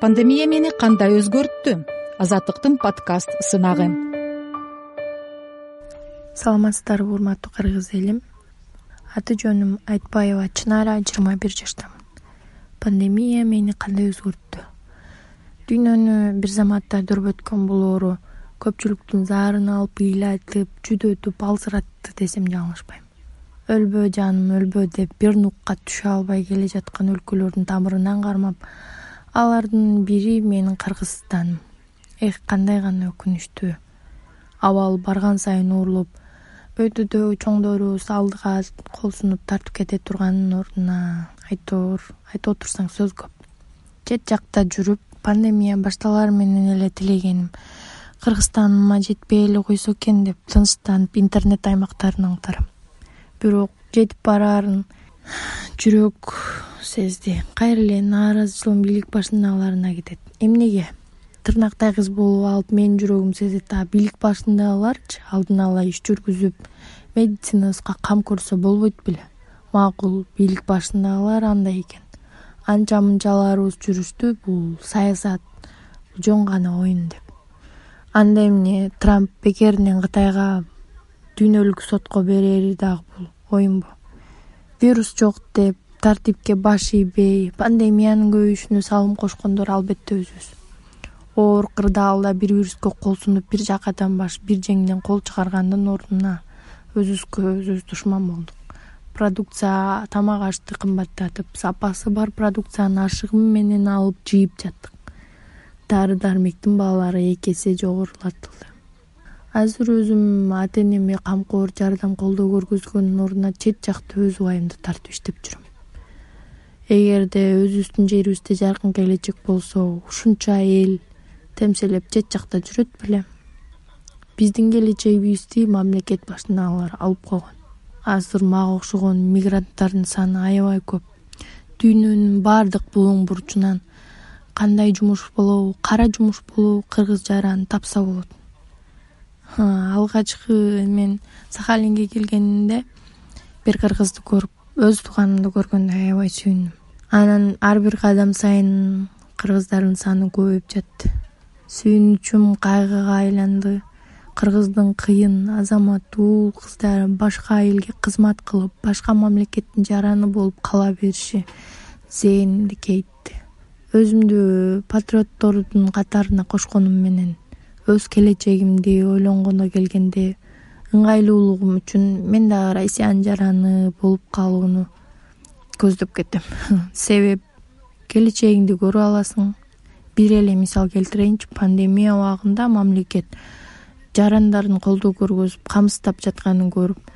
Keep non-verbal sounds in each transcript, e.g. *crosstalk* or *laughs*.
пандемия мени кандай өзгөрттү? Азаттыктын подкаст сынагы. Саламатсыздарбы урматтуу кыргыз элим. Аты жөнүм айтбаева чынара жыйырма бир жаштамын пандемия мени кандай өзгөрттү? Дүйнөнү бир заматта дөрбөткөн бул оору көпчүлүктүн заарын алып ыйлайтып жүдөтүп алсыратты десем жаңылышпайм өлбө жаным өлбө деп бир нукка түшө албай келе жаткан өлкөлөрдүн тамырынан кармап алардын бири менин кыргызстаным. Эх кандай гана өкүнүчтүү. Абал барган сайын оорлоп өйдөдө чоңдорубуз алдыга кол сунуп тартып кете турганын ордуна айтор айтып отурсаң сөз көп. Чет жакта жүрүп пандемия башталар менен эле тилегеним. Кыргызстаныма жетпей эле койсо экен деп тынчтанып интернет аймактарын аңтарам. Бирок жетип бараарын *sighs* жүрөк сезди кайра эле нааразычылыгым бийлик башындагыларына кетет. Эмнеге? Тырнактай кыз болуп алып менин жүрөгүм сезет а бийлик башындагыларчы алдын ала иш жүргүзүп медицинабызга кам көрсө болбойт беле. Макул бийлик башындагылар андай экен. Анча мынчаларыбыз жүрүштү бул саясат жөн гана оюн деп. Анда эмне? Трамп бекеринен кытайга дүйнөлүк сотко берери дагы бул оюнбу вирус жок деп тартипке баш ийбей пандемиянын көбөйүшүнө салым кошкондор албетте өзүбүз. Оор кырдаалда бир вируско кол сунуп бир жакадан баш бир жеңден кол чыгаргандын ордуна өзүбүзгө өзүбүз душман болдук. Продукция тамак ашты кымбаттатып сапасы бар продукцияны ашыгым менен алып жыйып жаттык. Дары дармектин баалары эки эсе жогорулатылды азыр өзүм ата энеме камкор жардам колдоо көргөзгөндүн ордуна чет жакта өз убайымды тартып иштеп жүрөм эгерде өзүбүздүн жерибизде жаркын келечек болсо ушунча эл темселеп чет жакта жүрөт беле. Биздин келечегибизди мамлекет башындагылар алып койгон. Азыр мага окшогон мигранттардын саны аябай көп. Дүйнөнүн баардык булуң бурчунан кандай жумуш болобу кара жумуш болобу кыргыз жараны тапса болот. Алгачкы мен сахалинге келгенимде бир кыргызды көрүп өз тууганымды көргөндө аябай сүйүндүм анан ар бир кадам сайын кыргыздардын саны көбөйүп жатты. Сүйүнүчүм кайгыга айланды. Кыргыздын кыйын азаматтуу кыздары башка элге кызмат кылып башка мамлекеттин жараны болуп кала бериши зээнимди кейитти өзүмдү патриоттордун катарына кошконум менен өз келечегимди ойлонгоно келгенде ыңгайлуулугум үчүн мен дагы россиянын жараны болуп калууну көздөп кетем. *laughs* Себеп келечегиңди көрүп аласың. Бир эле мисал келтирейинчи пандемия убагында мамлекет жарандардын колдоо көргөзүп камсыздап жатканын көрүп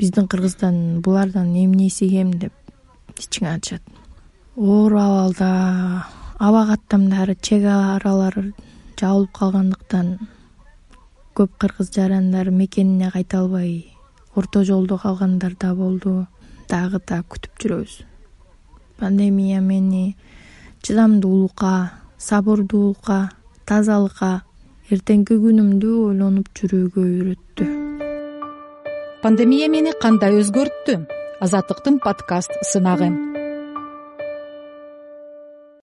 биздин кыргыздан булардан эмнеси кем деп ичиңе ачат. Оор абалда аба каттамдары чек аралар жабылып калгандыктан көп кыргыз жарандар мекенине кайта албай орто жолдо калгандар да болду дагы да күтүп жүрөбүз. Пандемия мени чыдамдуулукка сабырдуулукка тазалыкка эртеңки күнүмдү ойлонуп жүрүүгө үйрөттү. Пандемия мени кандай өзгөрттү? Азаттыктын подкаст сынагы